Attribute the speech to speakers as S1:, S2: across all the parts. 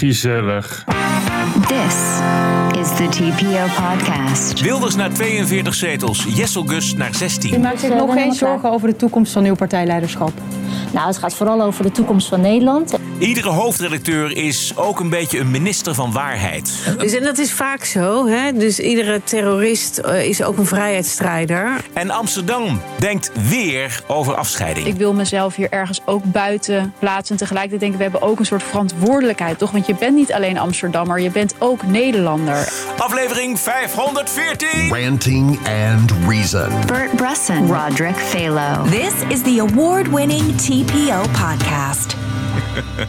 S1: Gezellig.
S2: This is the TPO podcast.
S3: Wilders naar 42 zetels, Jesselgus naar 16.
S4: U maakt zich nog geen zorgen over de toekomst van uw partijleiderschap?
S5: Nou, het gaat vooral over de toekomst van Nederland.
S3: Iedere hoofdredacteur is ook een beetje een minister van waarheid.
S6: Dus, en dat is vaak zo. Hè? Dus iedere terrorist eh, is ook een vrijheidsstrijder.
S3: En Amsterdam denkt weer over afscheiding.
S7: Ik wil mezelf hier ergens ook buiten plaatsen. En tegelijkertijd denk ik, we hebben ook een soort verantwoordelijkheid, toch? Want je bent niet alleen Amsterdammer, je bent ook Nederlander.
S3: Aflevering 514.
S8: Ranting and Reason.
S2: Bert Bresson, Roderick Phalo.
S9: This is the award-winning TPO podcast.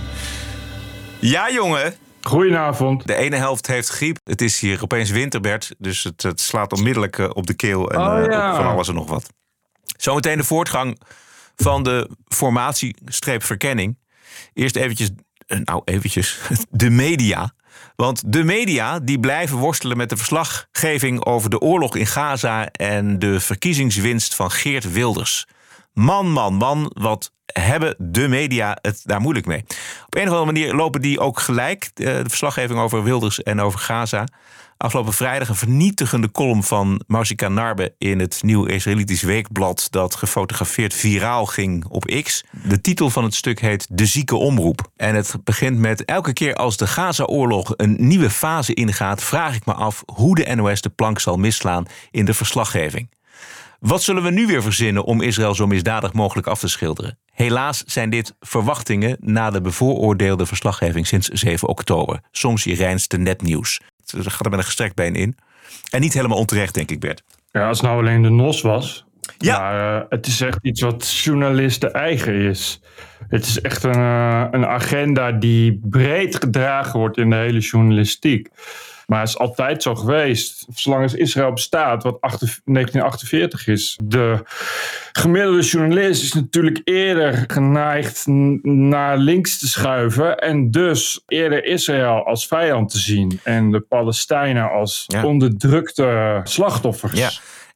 S3: Ja, jongen.
S1: Goedenavond.
S3: De ene helft heeft griep. Het is hier opeens winterbed. Dus het, het slaat onmiddellijk eh, op de keel en
S1: Oh,
S3: eh,
S1: ja.
S3: op van alles en nog wat. Zometeen de voortgang van de formatie-verkenning. Eerst eventjes, eh, nou eventjes, de media. Want de media die blijven worstelen met de verslaggeving over de oorlog in Gaza en de verkiezingswinst van Geert Wilders. Man, man, man, wat hebben de media het daar moeilijk mee. Op een of andere manier lopen die ook gelijk, eh, de verslaggeving over Wilders en over Gaza. Afgelopen vrijdag een vernietigende column van Mausika Narbe in het Nieuw Israëlitisch Weekblad dat gefotografeerd viraal ging op X. De titel van het stuk heet De zieke omroep. En het begint met elke keer als de Gaza-oorlog een nieuwe fase ingaat, vraag ik me af hoe de NOS de plank zal misslaan in de verslaggeving. Wat zullen we nu weer verzinnen om Israël zo misdadig mogelijk af te schilderen? Helaas zijn dit verwachtingen na de bevooroordeelde verslaggeving sinds 7 oktober. Soms je reinste netnieuws. Het gaat er met een gestrekt been in. En niet helemaal onterecht, denk ik, Bert.
S1: Ja, als het nou alleen de NOS was.
S3: Ja.
S1: Maar eh, het is echt iets wat journalisten eigen is. Het is echt een, eh, een agenda die breed gedragen wordt in de hele journalistiek. Maar het is altijd zo geweest. Zolang als Israël bestaat, wat achter- 1948 is. De gemiddelde journalist is natuurlijk eerder geneigd naar links te schuiven. En dus eerder Israël als vijand te zien. En de Palestijnen als
S3: Ja.
S1: onderdrukte slachtoffers.
S3: Ja.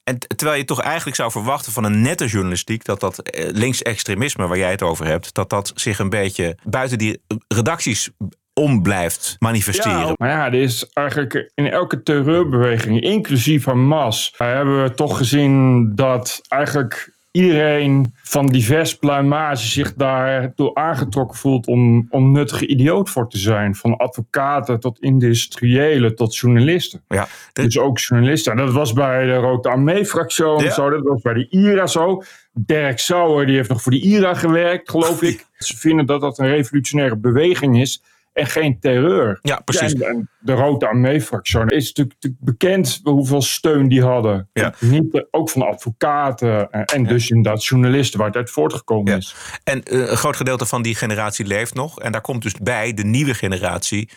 S3: En terwijl je toch eigenlijk zou verwachten van een nette journalistiek... dat dat eh, linksextremisme waar jij het over hebt... dat dat zich een beetje buiten die redacties om blijft manifesteren.
S1: Ja, maar ja, er is eigenlijk in elke terreurbeweging, inclusief Hamas, hebben we toch gezien dat eigenlijk iedereen van divers pluimage zich daartoe aangetrokken voelt om, om nuttige idioot voor te zijn. Van advocaten tot industriëlen tot journalisten.
S3: Ja,
S1: Dus ook journalisten. En dat was bij de Rode Armee-fractie
S3: Ja.
S1: zo. Dat was bij de IRA zo. Dirk Sauer die heeft nog voor de IRA gewerkt, geloof ik. Ze vinden dat dat een revolutionaire beweging is. En geen terreur.
S3: ja, precies.
S1: Ja, en- en de Rode Armee-fractie is natuurlijk, bekend hoeveel steun die hadden.
S3: Ja.
S1: Niet, eh, ook van advocaten en, en dus inderdaad journalisten waar het uit voortgekomen
S3: Ja.
S1: is.
S3: En eh, een groot gedeelte van die generatie leeft nog. En daar komt dus bij de nieuwe generatie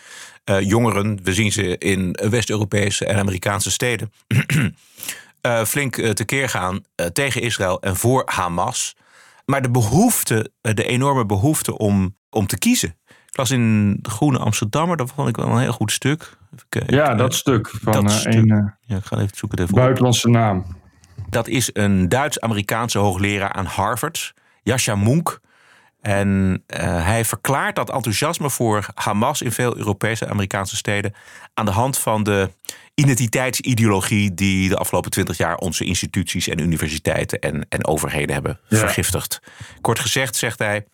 S3: eh, jongeren. We zien ze in West-Europese en Amerikaanse steden. eh, flink tekeer gaan tegen Israël en voor Hamas. Maar de behoefte, eh, de enorme behoefte om, om te kiezen. Ik las in de Groene Amsterdammer, dat vond ik wel een heel goed stuk. Even.
S1: Ja, dat stuk van
S3: dat
S1: eh,
S3: stuk.
S1: een eh,
S3: Ja, ik ga even zoeken het even op.
S1: buitenlandse naam.
S3: Dat is een Duits-Amerikaanse hoogleraar aan Harvard, Jascha Munk. En eh, hij verklaart dat enthousiasme voor Hamas in veel Europese en Amerikaanse steden aan de hand van de identiteitsideologie die de afgelopen twintig jaar onze instituties en universiteiten en, en overheden hebben
S1: Ja.
S3: vergiftigd. Kort gezegd zegt hij.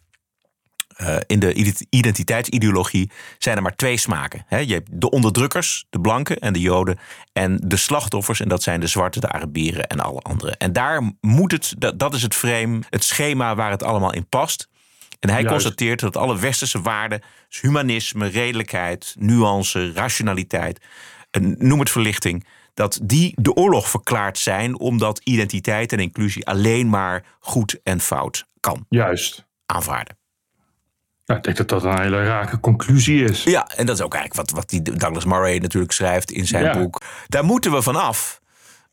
S3: Eh, in de ident- identiteitsideologie zijn er maar twee smaken. Hè? Je hebt de onderdrukkers, de blanken en de joden. En de slachtoffers, en dat zijn de zwarte, de Arabieren en alle anderen. En daar moet het, dat, dat is het frame, het schema waar het allemaal in past. En hij
S1: Juist.
S3: constateert dat alle westerse waarden, dus humanisme, redelijkheid, nuance, rationaliteit, eh, noem het verlichting, dat die de oorlog verklaard zijn omdat identiteit en inclusie alleen maar goed en fout kan
S1: Juist.
S3: aanvaarden.
S1: Ja, ik denk dat dat een hele rake conclusie is.
S3: Ja, en dat is ook eigenlijk wat, wat die Douglas Murray natuurlijk schrijft in zijn
S1: Ja.
S3: boek. Daar moeten we van af.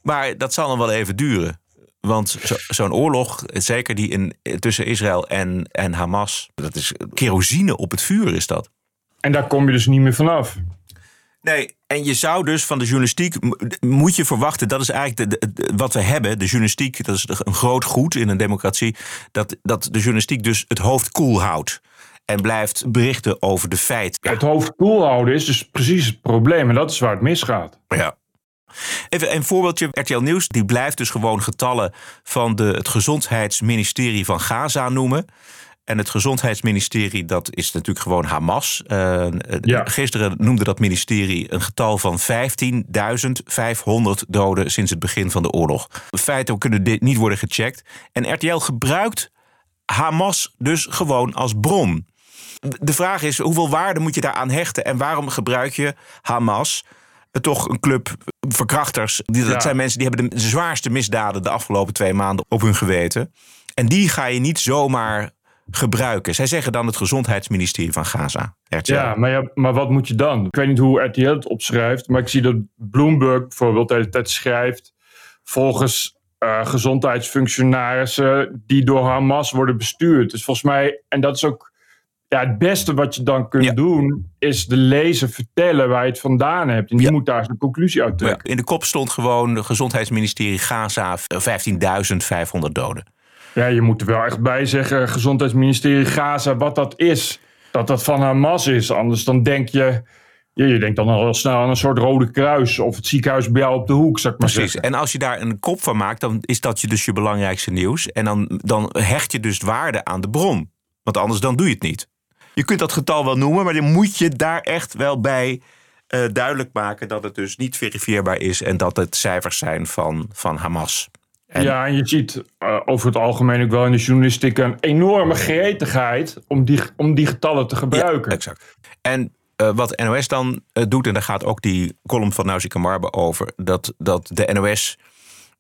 S3: Maar dat zal nog wel even duren. Want zo- zo'n oorlog, zeker die in, tussen Israël en, en Hamas, dat is kerosine op het vuur, is dat.
S1: En daar kom je dus niet meer vanaf.
S3: Nee, en je zou dus van de journalistiek, mo- moet je verwachten, dat is eigenlijk de, de- de- wat we hebben. De journalistiek, dat is een groot goed in een democratie, dat, dat de journalistiek dus het hoofd koel houdt. En blijft berichten over de feiten.
S1: Het hoofd koel houden is dus precies het probleem. En dat is waar het misgaat.
S3: Ja. Even een voorbeeldje. RTL Nieuws die blijft dus gewoon getallen van de, het gezondheidsministerie van Gaza noemen. En het gezondheidsministerie, dat is natuurlijk gewoon Hamas. Uh,
S1: Ja.
S3: Gisteren noemde dat ministerie een getal van 15.500 doden sinds het begin van de oorlog. Feiten kunnen dit niet worden gecheckt. En RTL gebruikt Hamas dus gewoon als bron. De vraag is, hoeveel waarde moet je daaraan hechten? En waarom gebruik je Hamas, eh, toch een club verkrachters... Die, dat
S1: Ja.
S3: zijn mensen die hebben de zwaarste misdaden... de afgelopen twee maanden op hun geweten. En die ga je niet zomaar gebruiken. Zij zeggen dan het gezondheidsministerie van Gaza. RTL.
S1: Ja, maar, ja, maar wat moet je dan? Ik weet niet hoe RTL het opschrijft, maar ik zie dat Bloomberg bijvoorbeeld de hele tijd schrijft. Volgens eh, gezondheidsfunctionarissen die door Hamas worden bestuurd. Dus volgens mij, en dat is ook ja, het beste wat je dan kunt
S3: Ja.
S1: doen, is de lezer vertellen waar je het vandaan hebt. En die moet daar zijn conclusie uit trekken.
S3: In de kop stond gewoon de gezondheidsministerie Gaza... eh, 15.500 doden.
S1: Ja, je moet er wel echt bij zeggen, gezondheidsministerie Gaza, wat dat is. Dat dat van Hamas is. Anders dan denk je, ja, je denkt dan al snel aan een soort rode kruis. Of het ziekenhuis bij jou op de hoek, ik maar
S3: Precies.
S1: zeggen.
S3: En als je daar een kop van maakt, dan is dat je dus je belangrijkste nieuws. En dan, dan hecht je dus waarde aan de bron. Want anders dan doe je het niet. Je kunt dat getal wel noemen, maar dan moet je daar echt wel bij eh, duidelijk maken dat het dus niet verifieerbaar is en dat het cijfers zijn van, van Hamas. En-
S1: Ja, en je ziet eh, over het algemeen ook wel in de journalistiek een enorme gretigheid om die, om die getallen te gebruiken.
S3: Ja, exact. En eh, wat NOS dan doet, en daar gaat ook die column van Nausicaa Marbe over, dat, dat de NOS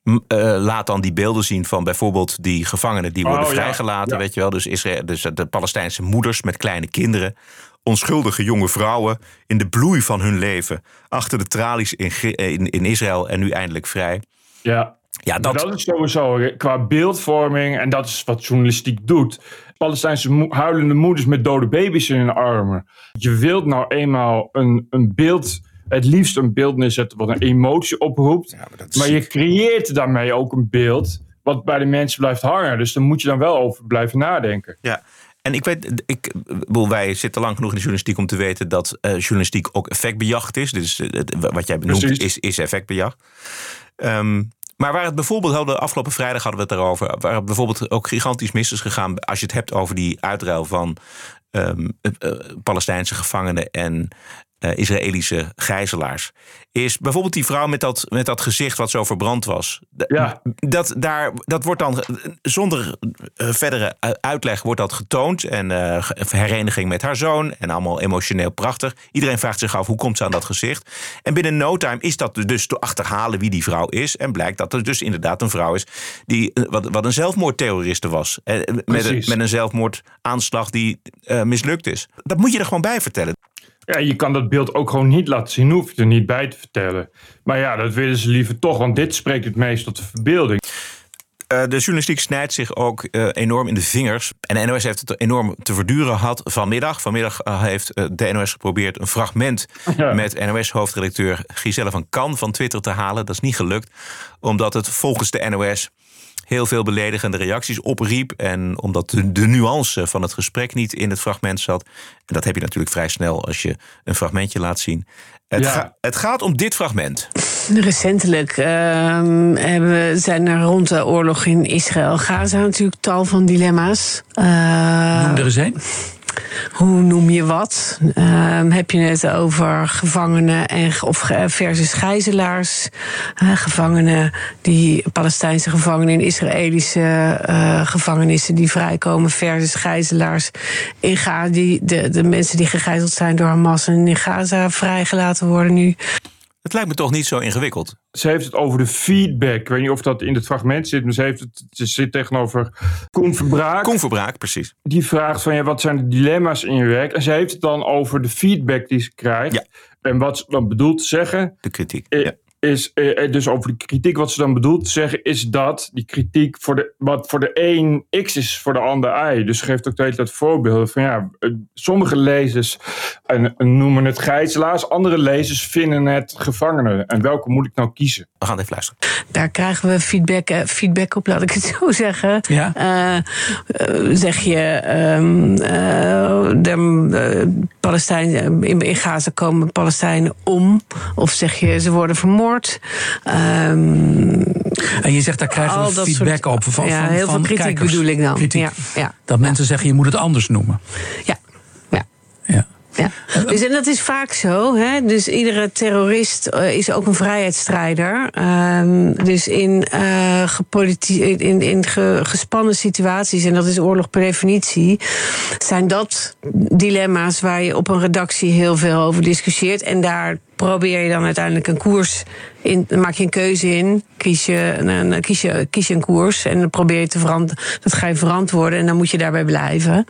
S3: eh, laat dan die beelden zien van bijvoorbeeld die gevangenen die worden
S1: Oh,
S3: vrijgelaten,
S1: Ja.
S3: weet je wel. Dus, Israël, dus de Palestijnse moeders met kleine kinderen, onschuldige jonge vrouwen in de bloei van hun leven, achter de tralies in, eh, in, in Israël en nu eindelijk vrij.
S1: Ja.
S3: Ja,
S1: Dat,
S3: dat,
S1: is sowieso qua beeldvorming, en dat is wat journalistiek doet. Palestijnse mo- huilende moeders met dode baby's in hun armen. Je wilt nou eenmaal een, een beeld, het liefst een beeld neerzetten wat een emotie oproept.
S3: maar
S1: je creëert daarmee ook een beeld wat bij de mensen blijft hangen. Dus daar moet je dan wel over blijven nadenken.
S3: Ja. En ik weet, ik, wij zitten lang genoeg in de journalistiek om te weten dat eh, journalistiek ook effectbejacht is. Dus eh, wat jij benoemt
S1: Precies.
S3: is, is effectbejacht. Ehm, maar waar het bijvoorbeeld, hadden, afgelopen vrijdag hadden we het erover, waar het bijvoorbeeld ook gigantisch mis is gegaan. Als je het hebt over die uitruil van ehm, eh, Palestijnse gevangenen en Israëlische gijzelaars. Is bijvoorbeeld die vrouw met dat, met dat gezicht wat zo verbrand was.
S1: Ja.
S3: Dat, daar, dat wordt dan eh, zonder eh, verdere eh, uitleg wordt dat getoond. En eh, hereniging met haar zoon. En allemaal emotioneel prachtig. Iedereen vraagt zich af hoe komt ze aan dat gezicht. En binnen no time is dat dus te achterhalen wie die vrouw is. En blijkt dat er dus inderdaad een vrouw is die eh, wat, wat een zelfmoordterroriste was. Eh, Met een, met een zelfmoordaanslag die eh, mislukt is. Dat moet je er gewoon bij vertellen.
S1: Ja, je kan dat beeld ook gewoon niet laten zien, hoef je er niet bij te vertellen. Maar ja, dat willen ze liever toch, want dit spreekt het meest tot de verbeelding.
S3: Eh, de journalistiek snijdt zich ook eh, enorm in de vingers. En de NOS heeft het enorm te verduren gehad vanmiddag. Vanmiddag eh, heeft de NOS geprobeerd een fragment
S1: Ja.
S3: met NOS-hoofdredacteur Giselle van Kan van Twitter te halen. Dat is niet gelukt, omdat het volgens de NOS heel veel beledigende reacties opriep. En omdat de, de nuance van het gesprek niet in het fragment zat. En dat heb je natuurlijk vrij snel als je een fragmentje laat zien. Het,
S1: Ja.
S3: ga- het gaat om dit fragment.
S6: Recentelijk ehm, hebben, zijn er rond de oorlog in Israël-Gaza natuurlijk tal van dilemma's. Eh,
S10: Noem er eens een.
S6: Hoe noem je wat? Ehm, heb je het over gevangenen en, of versus gijzelaars? Gevangenen die Palestijnse gevangenen in Israëlische eh, gevangenissen die vrijkomen versus gijzelaars in Gaza, die de, de mensen die gegijzeld zijn door Hamas en in Gaza vrijgelaten worden nu.
S3: Het lijkt me toch niet zo ingewikkeld.
S1: Ze heeft het over de feedback. Ik weet niet of dat in het fragment zit, maar ze, heeft het, ze zit tegenover Koen Verbraak.
S3: Koen Verbraak, precies.
S1: Die vraagt van, ja, wat zijn de dilemma's in je werk? En ze heeft het dan over de feedback die ze krijgt.
S3: Ja.
S1: En wat ze dan bedoelt te zeggen,
S3: De kritiek.
S1: eh,
S3: Ja.
S1: Is, eh, dus over de kritiek, wat ze dan bedoelt te zeggen, is dat die kritiek voor de, wat voor de een X is, voor de ander Y. Dus ze geeft ook de hele tijd voorbeelden van ja, eh, sommige lezers en, noemen het gijzelaars, andere lezers vinden het gevangenen. En welke moet ik nou kiezen?
S3: We gaan even luisteren.
S6: Daar krijgen we feedback, uh, feedback op, laat ik het zo zeggen.
S10: Ja.
S6: zeg je, um, de Palestijnen in, in Gaza komen Palestijnen om, of zeg je ze worden vermoord.
S10: Um, en je zegt daar krijgen we feedback
S6: soort,
S10: op van,
S6: ja,
S10: van,
S6: heel
S10: van
S6: veel kritiek bedoel ik dan. Ja, ja,
S10: dat mensen zeggen je moet het anders noemen.
S6: Ja. Ja. Dus, en dat is vaak zo. Hè? Dus iedere terrorist uh, is ook een vrijheidsstrijder. Um, dus in, uh, in, in ge, gespannen situaties, en dat is oorlog per definitie, zijn dat dilemma's waar je op een redactie heel veel over discussieert. En daar probeer je dan uiteindelijk een koers in, maak je een keuze in, kies je, een, kies je, kies je een koers en dan probeer je te verantwoorden. Dat ga je verantwoorden en dan moet je daarbij blijven.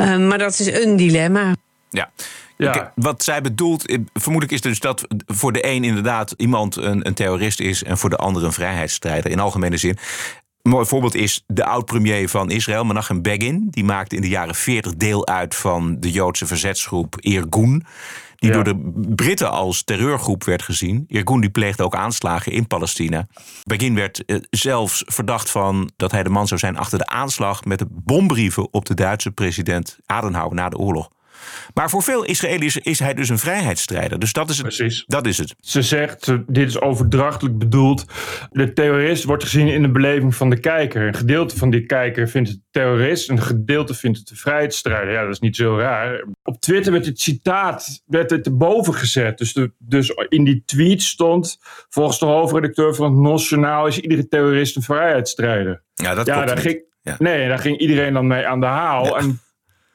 S6: Um, maar dat is een dilemma.
S3: Ja. ja. Wat zij bedoelt, vermoedelijk is dus dat voor de een inderdaad iemand een, een terrorist is en voor de ander een vrijheidsstrijder in algemene zin. Een mooi voorbeeld is de oud-premier van Israël, Menachem Begin. Die maakte in de jaren 40 deel uit van de Joodse verzetsgroep Irgun. Die door de Britten als terreurgroep werd gezien. Irgun die pleegde ook aanslagen in Palestina. Begin werd eh, zelfs verdacht van dat hij de man zou zijn achter de aanslag met de bombrieven op de Duitse president Adenauer na de oorlog. Maar voor veel Israëli's is hij dus een vrijheidsstrijder. Dus dat is het.
S1: Precies.
S3: Dat is het.
S1: Ze zegt, dit is overdrachtelijk bedoeld. De terrorist wordt gezien in de beleving van de kijker. Een gedeelte van die kijker vindt het terrorist. Een gedeelte vindt het de vrijheidsstrijder. Ja, dat is niet zo raar. Op Twitter werd het citaat werd het erboven gezet. Dus, de, dus in die tweet stond... volgens de hoofdredacteur van het NOS Journaal... is iedere terrorist een vrijheidsstrijder.
S3: Ja, dat
S1: ja, daar ging,
S3: Ja.
S1: Nee, daar ging iedereen dan mee aan de haal. En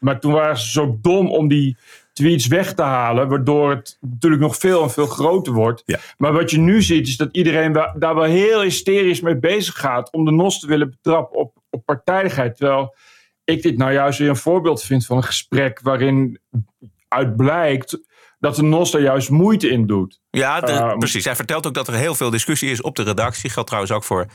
S1: maar toen waren ze zo dom om die tweets weg te halen, waardoor het natuurlijk nog veel en veel groter wordt.
S3: Ja.
S1: Maar wat je nu ziet, is dat iedereen daar wel heel hysterisch mee bezig gaat om de NOS te willen betrappen op, op partijdigheid. Terwijl ik dit nou juist weer een voorbeeld vind van een gesprek waarin uit blijkt dat de NOS daar juist moeite in doet.
S3: Ja, de-
S1: Ehm,
S3: precies. Hij vertelt ook dat er heel veel discussie is op de redactie. Geldt trouwens ook voor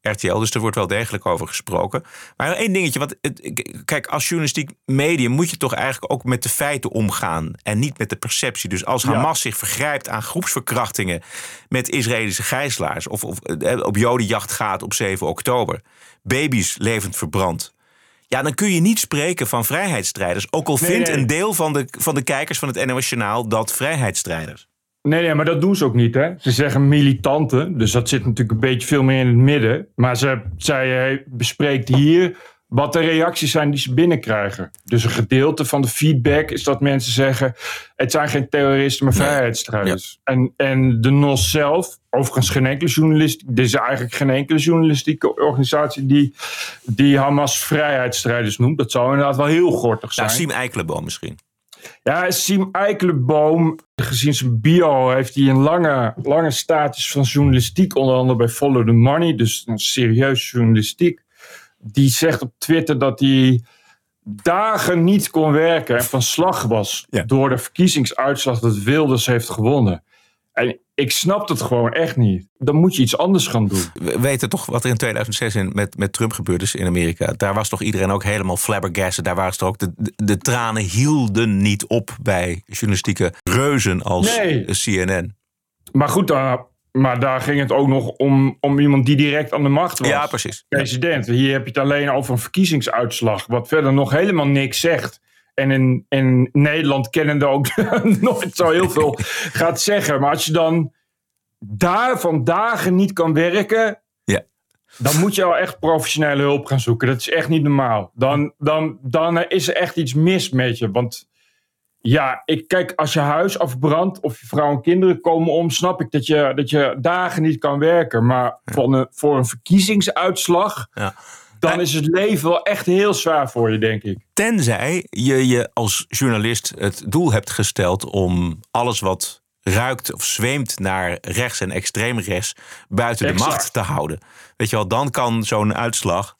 S3: RTL. Dus er wordt wel degelijk over gesproken. Maar één dingetje. Want het- kijk, als journalistiek medium moet je toch eigenlijk ook met de feiten omgaan. En niet met de perceptie. Dus als
S1: Ja.
S3: Hamas zich vergrijpt aan groepsverkrachtingen met Israëlische gijzelaars. Of, of eh, op jodenjacht gaat op 7 oktober. Baby's levend verbrand. Ja, dan kun je niet spreken van vrijheidsstrijders. Ook al
S1: Nee,
S3: vindt
S1: nee.
S3: een deel van de, van de kijkers van het NOS Journaal dat vrijheidsstrijders.
S1: Nee, nee, maar dat doen ze ook niet. Hè? Ze zeggen militanten, dus dat zit natuurlijk een beetje veel meer in het midden. Maar ze, zij bespreekt hier wat de reacties zijn die ze binnenkrijgen. Dus een gedeelte van de feedback is dat mensen zeggen... het zijn geen terroristen, maar
S3: Nee.
S1: vrijheidsstrijders. En, en de NOS zelf, overigens geen enkele journalist... er is eigenlijk geen enkele journalistieke organisatie... die, die Hamas vrijheidsstrijders noemt. Dat zou inderdaad wel heel gortig zijn.
S3: Nou, Siem Eikelenboom misschien.
S1: Ja, Siem Eikelenboom, gezien zijn bio, heeft hij een lange, lange status van journalistiek. Onder andere bij Follow the Money, dus een serieus journalistiek. Die zegt op Twitter dat hij dagen niet kon werken en van slag was
S3: Ja.
S1: door de verkiezingsuitslag dat Wilders heeft gewonnen. En ik snap het gewoon echt niet. Dan moet je iets anders gaan doen.
S3: We weten toch wat er in 2006 in, met, met Trump gebeurd is in Amerika. Daar was toch iedereen ook helemaal flabbergasted. Daar waren ze toch ook. De, de, de tranen hielden niet op bij journalistieke reuzen als
S1: Nee.
S3: CNN.
S1: Maar goed, daar, maar daar ging het ook nog om, om iemand die direct aan de macht was.
S3: Ja, precies.
S1: president. Hier heb je het alleen over een verkiezingsuitslag, wat verder nog helemaal niks zegt. En in, in Nederland kennende ook nooit zo heel veel gaat zeggen. Maar als je dan daar van dagen niet kan werken,
S3: Ja.
S1: dan moet je al echt professionele hulp gaan zoeken. Dat is echt niet normaal. Dan, dan, dan is er echt iets mis met je. Want ja, ik kijk, als je huis afbrandt of je vrouw en kinderen komen om, snap ik dat je, dat je dagen niet kan werken. Maar voor, een, voor een verkiezingsuitslag,
S3: Ja.
S1: dan is het leven wel echt heel zwaar voor je, denk ik.
S3: Tenzij je je als journalist het doel hebt gesteld om alles wat ruikt of zweemt naar rechts en extreem rechts buiten de macht te houden. Weet je wel, dan kan zo'n uitslag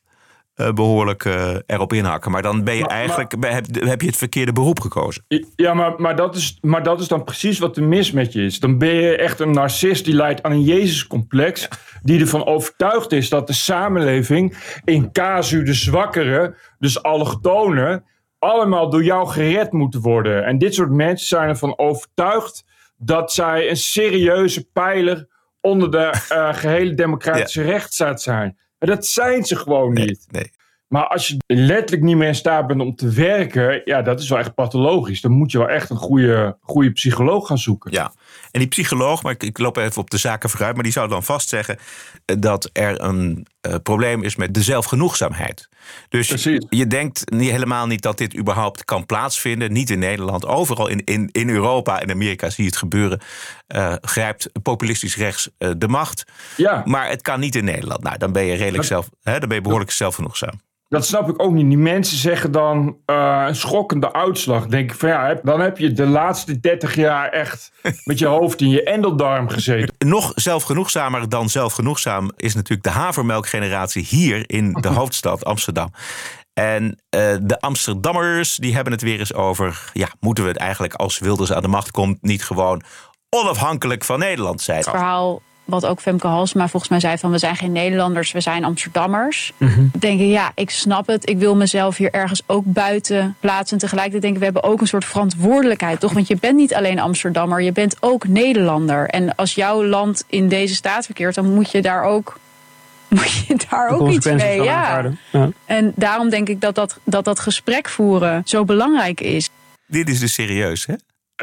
S3: behoorlijk uh, erop inhakken. Maar dan ben je eigenlijk, heb, heb, je het verkeerde beroep gekozen.
S1: Ja, maar, maar, dat is, maar dat is dan precies wat er mis met je is. Dan ben je echt een narcist die leidt aan een Jezuscomplex. Die ervan overtuigd is dat de samenleving in casu de zwakkere, dus allochtonen, allemaal door jou gered moeten worden. En dit soort mensen zijn ervan overtuigd dat zij een serieuze pijler onder de uh, gehele democratische ja. rechtsstaat zijn. En dat zijn ze gewoon niet.
S3: Nee,
S1: Maar als je letterlijk niet meer in staat bent om te werken, ja, dat is wel echt pathologisch. Dan moet je wel echt een goede, goede psycholoog gaan zoeken.
S3: Ja, en die psycholoog, maar ik, ik loop even op de zaken vooruit, maar die zou dan vastzeggen dat er een uh, probleem is met de zelfgenoegzaamheid. Dus
S1: Precies.
S3: je denkt niet, helemaal niet dat dit überhaupt kan plaatsvinden. Niet in Nederland, overal in, in, in Europa en Amerika zie je het gebeuren. Uh, grijpt populistisch rechts uh, de macht.
S1: Ja.
S3: Maar het kan niet in Nederland. Nou, dan ben je redelijk zelf, hè, dan ben je behoorlijk zelfgenoegzaam.
S1: Dat snap ik ook niet. Die mensen zeggen dan uh, een schokkende uitslag. Denk ik van ja, dan heb je de laatste 30 jaar echt met je hoofd in je endeldarm gezeten.
S3: Nog zelfgenoegzamer dan zelfgenoegzaam is natuurlijk de havermelkgeneratie hier in de hoofdstad Amsterdam. En uh, de Amsterdammers die hebben het weer eens over. Ja, moeten we het eigenlijk als Wilders aan de macht komt niet gewoon onafhankelijk van Nederland zijn?
S7: Het verhaal wat ook Femke Halsema volgens mij zei van we zijn geen Nederlanders, we zijn Amsterdammers.
S10: Mhm.
S7: Mm-hmm. Denk ik, ja, ik snap het. Ik wil mezelf hier ergens ook buiten plaatsen. En tegelijkertijd denk ik, we hebben ook een soort verantwoordelijkheid, toch? Want je bent niet alleen Amsterdammer, je bent ook Nederlander. En als jouw land in deze staat verkeert, dan moet je daar ook moet je daar ook iets mee. Ja. ja. En daarom denk ik dat dat, dat dat gesprek voeren zo belangrijk is.
S3: Dit is dus serieus, hè?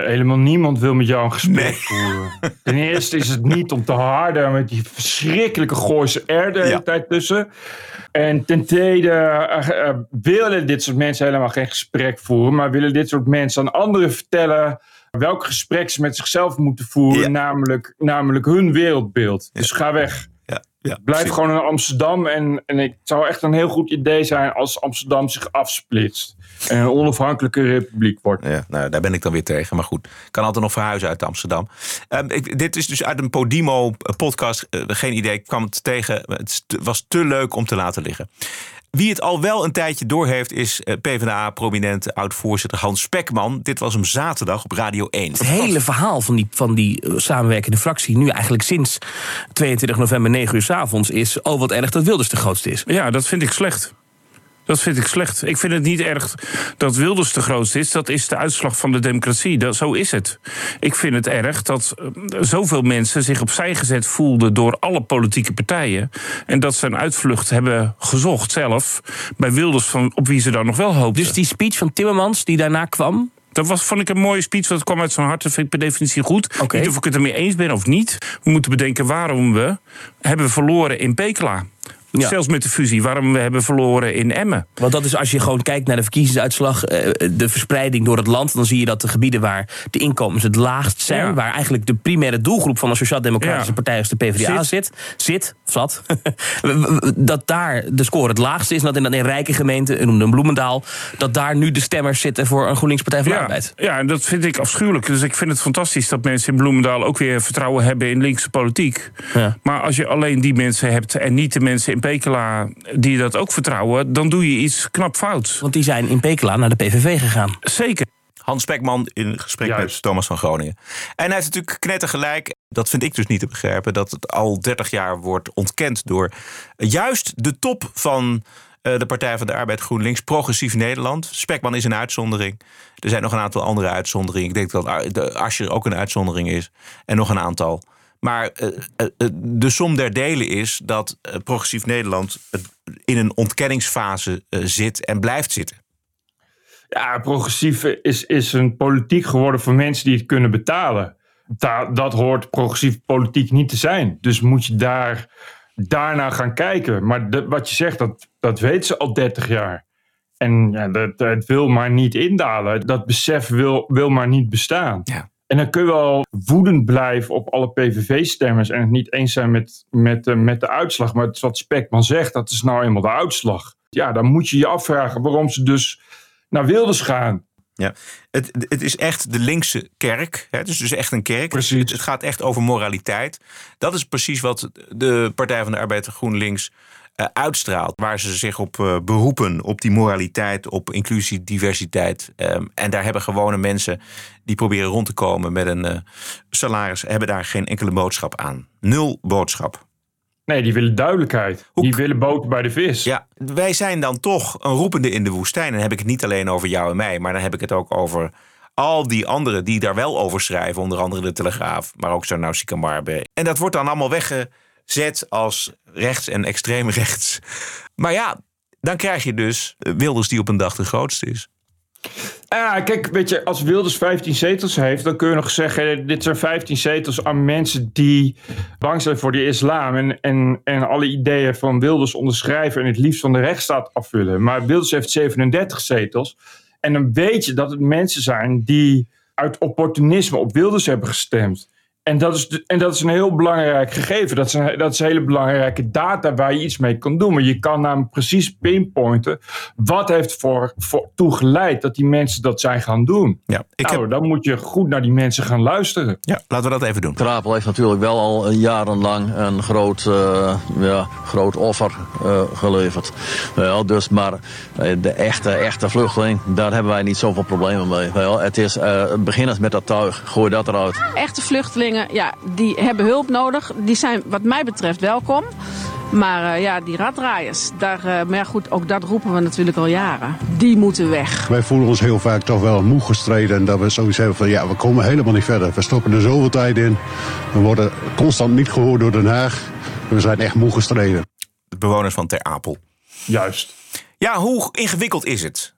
S1: Helemaal niemand wil met jou een gesprek nee. voeren. Ten eerste is het niet om te harden met die verschrikkelijke Gooise R de hele ja. tijd tussen. En ten tweede uh, uh, willen dit soort mensen helemaal geen gesprek voeren, maar willen dit soort mensen aan anderen vertellen welk gesprek ze met zichzelf moeten voeren, ja. namelijk, namelijk hun wereldbeeld. Ja. Dus ga weg.
S3: Ja,
S1: Blijf precies. gewoon in Amsterdam. En, en het zou echt een heel goed idee zijn als Amsterdam zich afsplitst. En een onafhankelijke republiek wordt.
S3: Ja, nou, daar ben ik dan weer tegen. Maar goed, kan altijd nog verhuizen uit Amsterdam. Um, ik, dit is dus uit een Podimo-podcast. Uh, geen idee, ik kwam het tegen. Het was te leuk om te laten liggen. Wie het al wel een tijdje doorheeft is uh, PvdA-prominent oud-voorzitter Hans Spekman. Dit was hem zaterdag op Radio 1.
S10: Het hele verhaal van die, van die samenwerkende fractie... nu eigenlijk sinds 22 november 9 uur s avonds is... oh, wat erg dat Wilders de grootste is.
S1: Ja, dat vind ik slecht. Dat vind ik slecht. Ik vind het niet erg dat Wilders de grootste is. Dat is de uitslag van de democratie. Dat, zo is het. Ik vind het erg dat uh, zoveel mensen zich opzij gezet voelden door alle politieke partijen. En dat ze een uitvlucht hebben gezocht zelf bij Wilders van op wie ze dan nog wel hoopten.
S10: Dus die speech van Timmermans die daarna kwam,
S1: dat was, vond ik een mooie speech, want het kwam uit zijn hart. Dat vind ik per definitie goed. Okay. Niet of ik het ermee eens ben of niet. We moeten bedenken waarom we hebben verloren in Pekela. Ja. Zelfs met de fusie, waarom we hebben verloren in Emmen.
S10: Want dat is als je gewoon kijkt naar de verkiezingsuitslag, de verspreiding door het land, dan zie je dat de gebieden waar de inkomens het laagst zijn, ja. waar eigenlijk de primaire doelgroep van een sociaal-democratische ja. partij als de PvdA zit, zit, zat, dat daar de score het laagste is. En dat in, in rijke gemeenten, noemde een Bloemendaal, dat daar nu de stemmers zitten voor een GroenLinks Partij van de Arbeid.
S1: Ja, en dat vind ik afschuwelijk. Dus ik vind het fantastisch dat mensen in Bloemendaal ook weer vertrouwen hebben in linkse politiek. Maar als je alleen die mensen hebt en niet de mensen in Pekela die dat ook vertrouwen, dan doe je iets knap fouts.
S10: Want die zijn in Pekela naar de PVV gegaan.
S1: Zeker.
S3: Hans Spekman in gesprek Juist. met Thomas van Groningen. En hij heeft natuurlijk knettergelijk, dat vind ik dus niet te begrijpen, dat het al 30 jaar wordt ontkend door juist de top van de Partij van de Arbeid GroenLinks, Progressief Nederland. Spekman is een uitzondering. Er zijn nog een aantal andere uitzonderingen. Ik denk dat Asscher ook een uitzondering is. En nog een aantal. Maar uh, uh, de som der delen is dat Progressief Nederland in een ontkenningsfase zit en blijft zitten.
S1: Ja, progressief is, is een politiek geworden voor mensen die het kunnen betalen. Da dat hoort progressief politiek niet te zijn. Dus moet je daar, daarna gaan kijken. Maar de, wat je zegt, dat, dat weet ze al 30 jaar. En ja, dat, het wil maar niet indalen. Dat besef wil, wil maar niet bestaan.
S3: Ja.
S1: En dan kun je wel woedend blijven op alle PVV-stemmers en het niet eens zijn met, met, uh, met de uitslag. Maar het is wat Spekman zegt, dat is nou eenmaal de uitslag. Ja, dan moet je je afvragen waarom ze dus naar Wilders gaan.
S3: Ja, het, het is echt de linkse kerk. Hè? Het is dus echt een kerk.
S1: Precies.
S3: Het gaat echt over moraliteit. Dat is precies wat de Partij van de Arbeid GroenLinks eh, uitstraalt. Waar ze zich op eh, beroepen, op die moraliteit, op inclusie, diversiteit. Ehm, en daar hebben gewone mensen die proberen rond te komen met een eh, salaris, hebben daar geen enkele boodschap aan. Nul boodschap.
S1: Nee, die willen duidelijkheid. Die willen boter bij de vis.
S3: Ja, wij zijn dan toch een roepende in de woestijn. En dan heb ik het niet alleen over jou en mij, maar dan heb ik het ook over al die anderen die daar wel over schrijven. Onder andere de Telegraaf, maar ook zo'n Nausicaa Marbe. En dat wordt dan allemaal weggezet als rechts en extreem rechts. Maar ja, dan krijg je dus Wilders die op een dag de grootste is.
S1: Ja, kijk, weet je, als Wilders 15 zetels heeft, dan kun je nog zeggen: dit zijn 15 zetels aan mensen die bang zijn voor de islam. En, en, en alle ideeën van Wilders onderschrijven en het liefst van de rechtsstaat afvullen. Maar Wilders heeft 37 zetels. En dan weet je dat het mensen zijn die uit opportunisme op Wilders hebben gestemd. En dat, is, en dat is een heel belangrijk gegeven. Dat is, een, dat is hele belangrijke data waar je iets mee kan doen. Maar je kan namelijk precies pinpointen. wat heeft voor, voor toegeleid dat die mensen dat zijn gaan doen.
S3: Ja,
S1: ik nou, dan moet je goed naar die mensen gaan luisteren.
S3: Ja, laten we dat even doen.
S11: Trapel heeft natuurlijk wel al jarenlang een groot, uh, ja, groot offer uh, geleverd. Wel, dus, maar eh, de echte, echte vluchteling, daar hebben wij niet zoveel problemen mee. Wel, het is uh, beginnend met dat tuig. Gooi dat eruit.
S12: Echte vluchtelingen ja, die hebben hulp nodig. Die zijn wat mij betreft welkom. Maar uh, ja, die raddraaiers, daar, uh, maar ja, goed, ook dat roepen we natuurlijk al jaren. Die moeten weg.
S13: Wij voelen ons heel vaak toch wel moe gestreden. En dat we sowieso hebben van ja, we komen helemaal niet verder. We stoppen er zoveel tijd in. We worden constant niet gehoord door Den Haag. We zijn echt moe gestreden.
S3: De bewoners van Ter Apel.
S1: Juist.
S3: Ja, hoe ingewikkeld is het?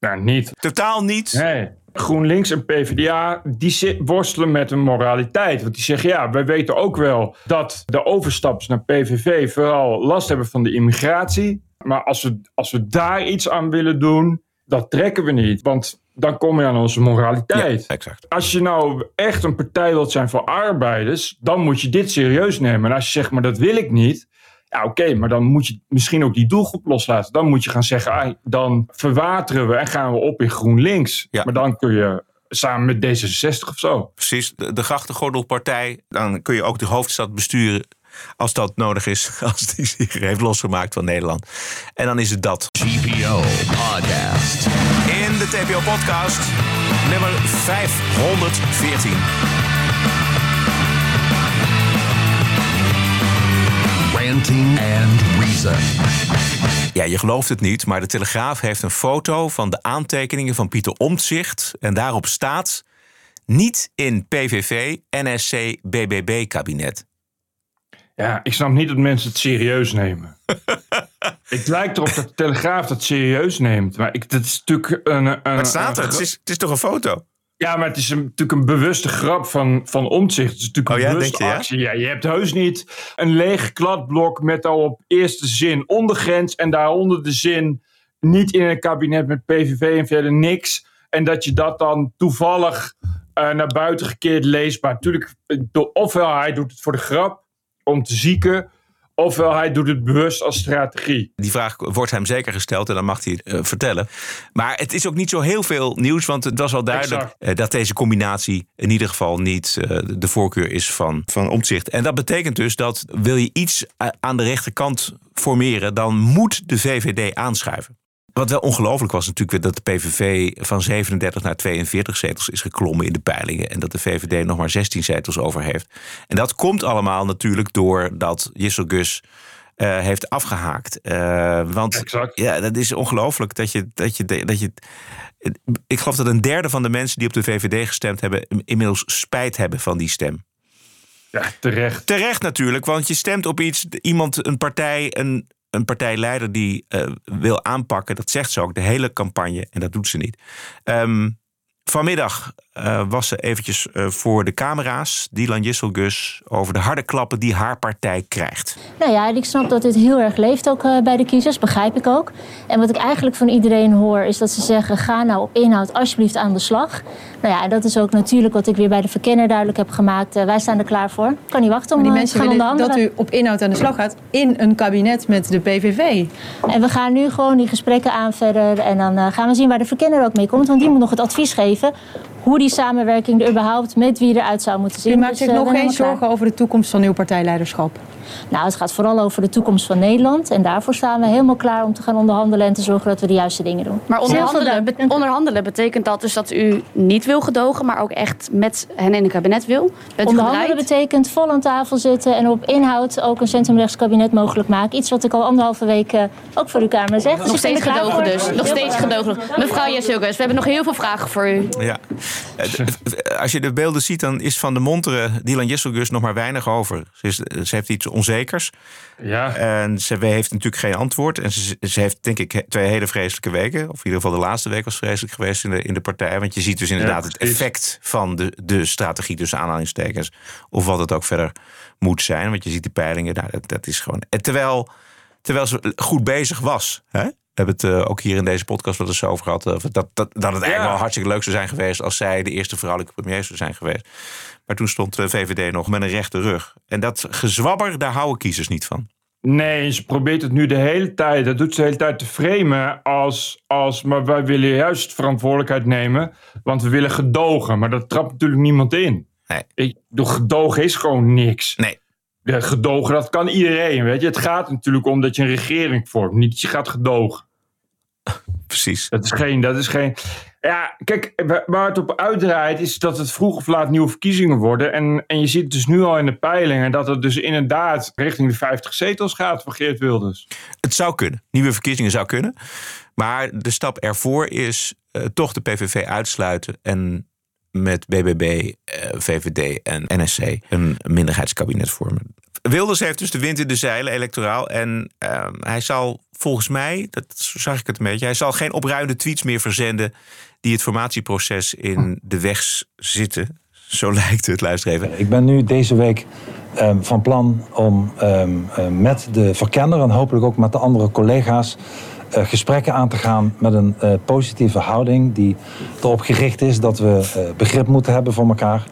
S1: Nou, niet.
S3: Totaal niet?
S1: Nee. GroenLinks en PvdA, die worstelen met een moraliteit. Want die zeggen, ja, wij weten ook wel dat de overstaps naar PVV vooral last hebben van de immigratie. Maar als we, als we daar iets aan willen doen, dat trekken we niet. Want dan kom je aan onze moraliteit.
S3: Ja, exact.
S1: Als je nou echt een partij wilt zijn voor arbeiders, dan moet je dit serieus nemen. En als je zegt, maar dat wil ik niet, ja, oké, maar dan moet je misschien ook die doelgroep loslaten. Dan moet je gaan zeggen, ah, dan verwateren we en gaan we op in GroenLinks. Ja. Maar dan kun je samen met D66 of zo.
S3: Precies, de, de grachtengordelpartij. Dan kun je ook de hoofdstad besturen als dat nodig is. Als die zich heeft losgemaakt van Nederland. En dan is het dat.
S8: TPO Podcast.
S3: In de TPO Podcast, nummer 514.
S8: Ranting and Reason.
S3: Ja, je gelooft het niet, maar de Telegraaf heeft een foto van de aantekeningen van Pieter Omtzigt. En daarop staat: niet in PVV, NSC, BBB-kabinet.
S1: Ja, ik snap niet dat mensen het serieus nemen. het lijkt erop dat de Telegraaf dat serieus neemt. Maar ik, dat is natuurlijk een. een
S3: Wat staat er? Het is, het is toch een foto?
S1: Ja, maar het is een, natuurlijk een bewuste grap van, van omzicht. Het is natuurlijk
S3: oh,
S1: een
S3: ja,
S1: bewuste
S3: je, ja?
S1: actie. Ja, je hebt heus niet een leeg kladblok met al op eerste zin ondergrens en daaronder de zin niet in een kabinet met PVV en verder niks. En dat je dat dan toevallig uh, naar buiten gekeerd leest. Maar natuurlijk, ofwel hij doet het voor de grap, om te zieken. Ofwel hij doet het bewust als strategie.
S3: Die vraag wordt hem zeker gesteld en dan mag hij het uh, vertellen. Maar het is ook niet zo heel veel nieuws, want het was wel duidelijk uh, dat deze combinatie in ieder geval niet uh, de voorkeur is van, van omzicht. En dat betekent dus dat wil je iets aan de rechterkant formeren, dan moet de VVD aanschuiven. Wat wel ongelooflijk was natuurlijk dat de PVV van 37 naar 42 zetels is geklommen in de peilingen. En dat de VVD nog maar 16 zetels over heeft. En dat komt allemaal natuurlijk doordat Jissel Gus uh, heeft afgehaakt. Uh, want
S1: exact.
S3: ja, dat is ongelooflijk dat je, dat je, dat je. Ik geloof dat een derde van de mensen die op de VVD gestemd hebben, inmiddels spijt hebben van die stem.
S1: Ja, terecht.
S3: Terecht natuurlijk, want je stemt op iets, iemand, een partij, een, een partijleider die uh, wil aanpakken. Dat zegt ze ook, de hele campagne. En dat doet ze niet. Um, vanmiddag uh, was ze eventjes uh, voor de camera's. Dylan Jisselgus over de harde klappen die haar partij krijgt.
S5: Nou ja, ik snap dat dit heel erg leeft ook uh, bij de kiezers. Begrijp ik ook. En wat ik eigenlijk van iedereen hoor is dat ze zeggen... ga nou op inhoud alsjeblieft aan de slag. Nou ja, en dat is ook natuurlijk wat ik weer bij de verkenner duidelijk heb gemaakt. wij staan er klaar voor. Ik kan niet wachten om
S4: maar die mensen
S5: te gaan
S4: dat u op inhoud aan de slag gaat in een kabinet met de PVV.
S5: En we gaan nu gewoon die gesprekken aan verder. En dan gaan we zien waar de verkenner ook mee komt. Want die moet nog het advies geven hoe die samenwerking er überhaupt met wie eruit zou moeten zien.
S4: U maakt
S5: Dus,
S4: zich
S5: eh,
S4: nog geen
S5: klaar.
S4: zorgen over de toekomst van uw partijleiderschap?
S5: Nou, het gaat vooral over de toekomst van Nederland. En daarvoor staan we helemaal klaar om te gaan onderhandelen en te zorgen dat we de juiste dingen doen.
S14: Maar onderhandelen, be- onderhandelen betekent dat dus dat u niet wil gedogen, maar ook echt met hen in een kabinet wil? Bent
S5: Onderhandelen betekent vol aan tafel zitten en op inhoud ook een centrumrechts kabinet mogelijk maken. Iets wat ik al anderhalve week eh, ook voor uw Kamer zeg. Dus
S14: Nog
S5: er
S14: steeds gedogen
S5: voor.
S14: dus. Nog steeds gedogen. Mevrouw Jessilkes, we hebben nog heel veel vragen voor u.
S3: Ja. Eh, Als je de beelden ziet, dan is van de montere Dylan Jesselgus nog maar weinig over. Ze, is, ze heeft iets onzekers.
S1: Ja.
S3: En ze heeft natuurlijk geen antwoord. En ze, ze heeft denk ik twee hele vreselijke weken. Of in ieder geval de laatste week was vreselijk geweest in de, in de partij. Want je ziet dus inderdaad het effect van de, de strategie tussen aanhalingstekens. Of wat het ook verder moet zijn. Want je ziet die peilingen, nou, dat, dat is gewoon... Terwijl, terwijl ze goed bezig was. Hè? We hebben het eh, ook hier in deze podcast wel eens over gehad. eh, dat, dat, dat het eigenlijk wel hartstikke leuk zou zijn geweest... als zij de eerste vrouwelijke premier zou zijn geweest. Maar toen stond de VVD nog met een rechte rug. En dat gezwabber, daar houden kiezers niet van.
S1: Nee, ze probeert het nu de hele tijd, dat doet ze de hele tijd te framen als, als maar wij willen juist verantwoordelijkheid nemen, want we willen gedogen. Maar dat trapt natuurlijk niemand in.
S3: Nee.
S1: Ik, de gedogen is gewoon niks.
S3: Nee.
S1: De gedogen, dat kan iedereen, weet je. Het gaat natuurlijk om dat je een regering vormt, niet dat je gaat gedogen.
S3: Precies.
S1: Dat is geen, dat is geen... Ja, kijk, wa- waar het op uitdraait is dat het vroeg of laat nieuwe verkiezingen worden. En, en je ziet dus nu al in de peilingen dat het dus inderdaad richting de 50 zetels gaat van Geert Wilders.
S3: Het zou kunnen. Nieuwe verkiezingen zou kunnen. Maar de stap ervoor is eh, toch de PVV uitsluiten en met BBB, eh, VVD en NSC een minderheidskabinet vormen. Wilders heeft dus de wind in de zeilen electoraal. En eh, hij zal volgens mij, dat zag ik het een beetje, hij zal geen opruimende tweets meer verzenden die het formatieproces in de weg zitten. Zo lijkt het, luister even.
S15: Ik ben nu deze week ehm, van plan om ehm, eh, met de verkenner en hopelijk ook met de andere collega's eh, gesprekken aan te gaan met een eh, positieve houding die erop gericht is dat we begrip moeten hebben voor elkaar.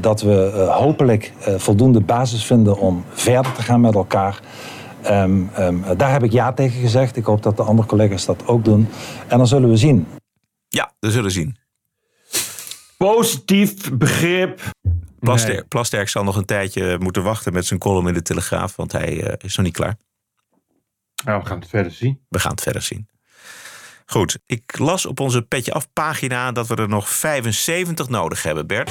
S15: Dat we eh, hopelijk eh, voldoende basis vinden om verder te gaan met elkaar. Ehm, ehm, daar heb ik ja tegen gezegd. Ik hoop dat de andere collega's dat ook doen. En dan zullen we zien.
S3: Ja, we zullen zien.
S1: Positief begrip.
S3: Plasterk, Plasterk zal nog een tijdje moeten wachten met zijn column in de Telegraaf, want hij eh, is nog niet klaar.
S1: Nou, we gaan het verder zien.
S3: We gaan het verder zien. Goed, ik las op onze Petje Af pagina dat we er nog 75 nodig hebben, Bert.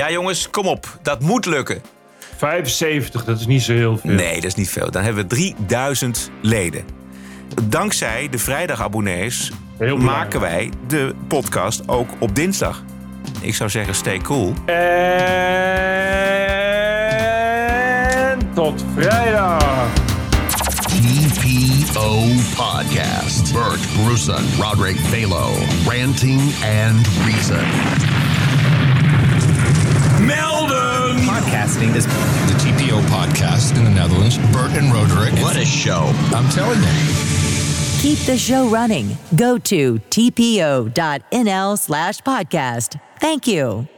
S3: Ja, jongens, kom op. Dat moet lukken.
S1: 75, dat is niet zo heel veel.
S3: Nee, dat is niet veel. Dan hebben we 3000 leden. Dankzij de vrijdagabonnees maken wij de podcast ook op dinsdag. Ik zou zeggen, stay cool.
S1: En tot vrijdag.
S8: TPO Podcast. Bert Bruson, Roderick Balo, Ranting and Reason.
S16: Podcasting is the TPO podcast in the Netherlands. Bert and Roderick. What a show. I'm telling you.
S9: Keep the show running. Go to tpo.nl slash podcast. Thank you.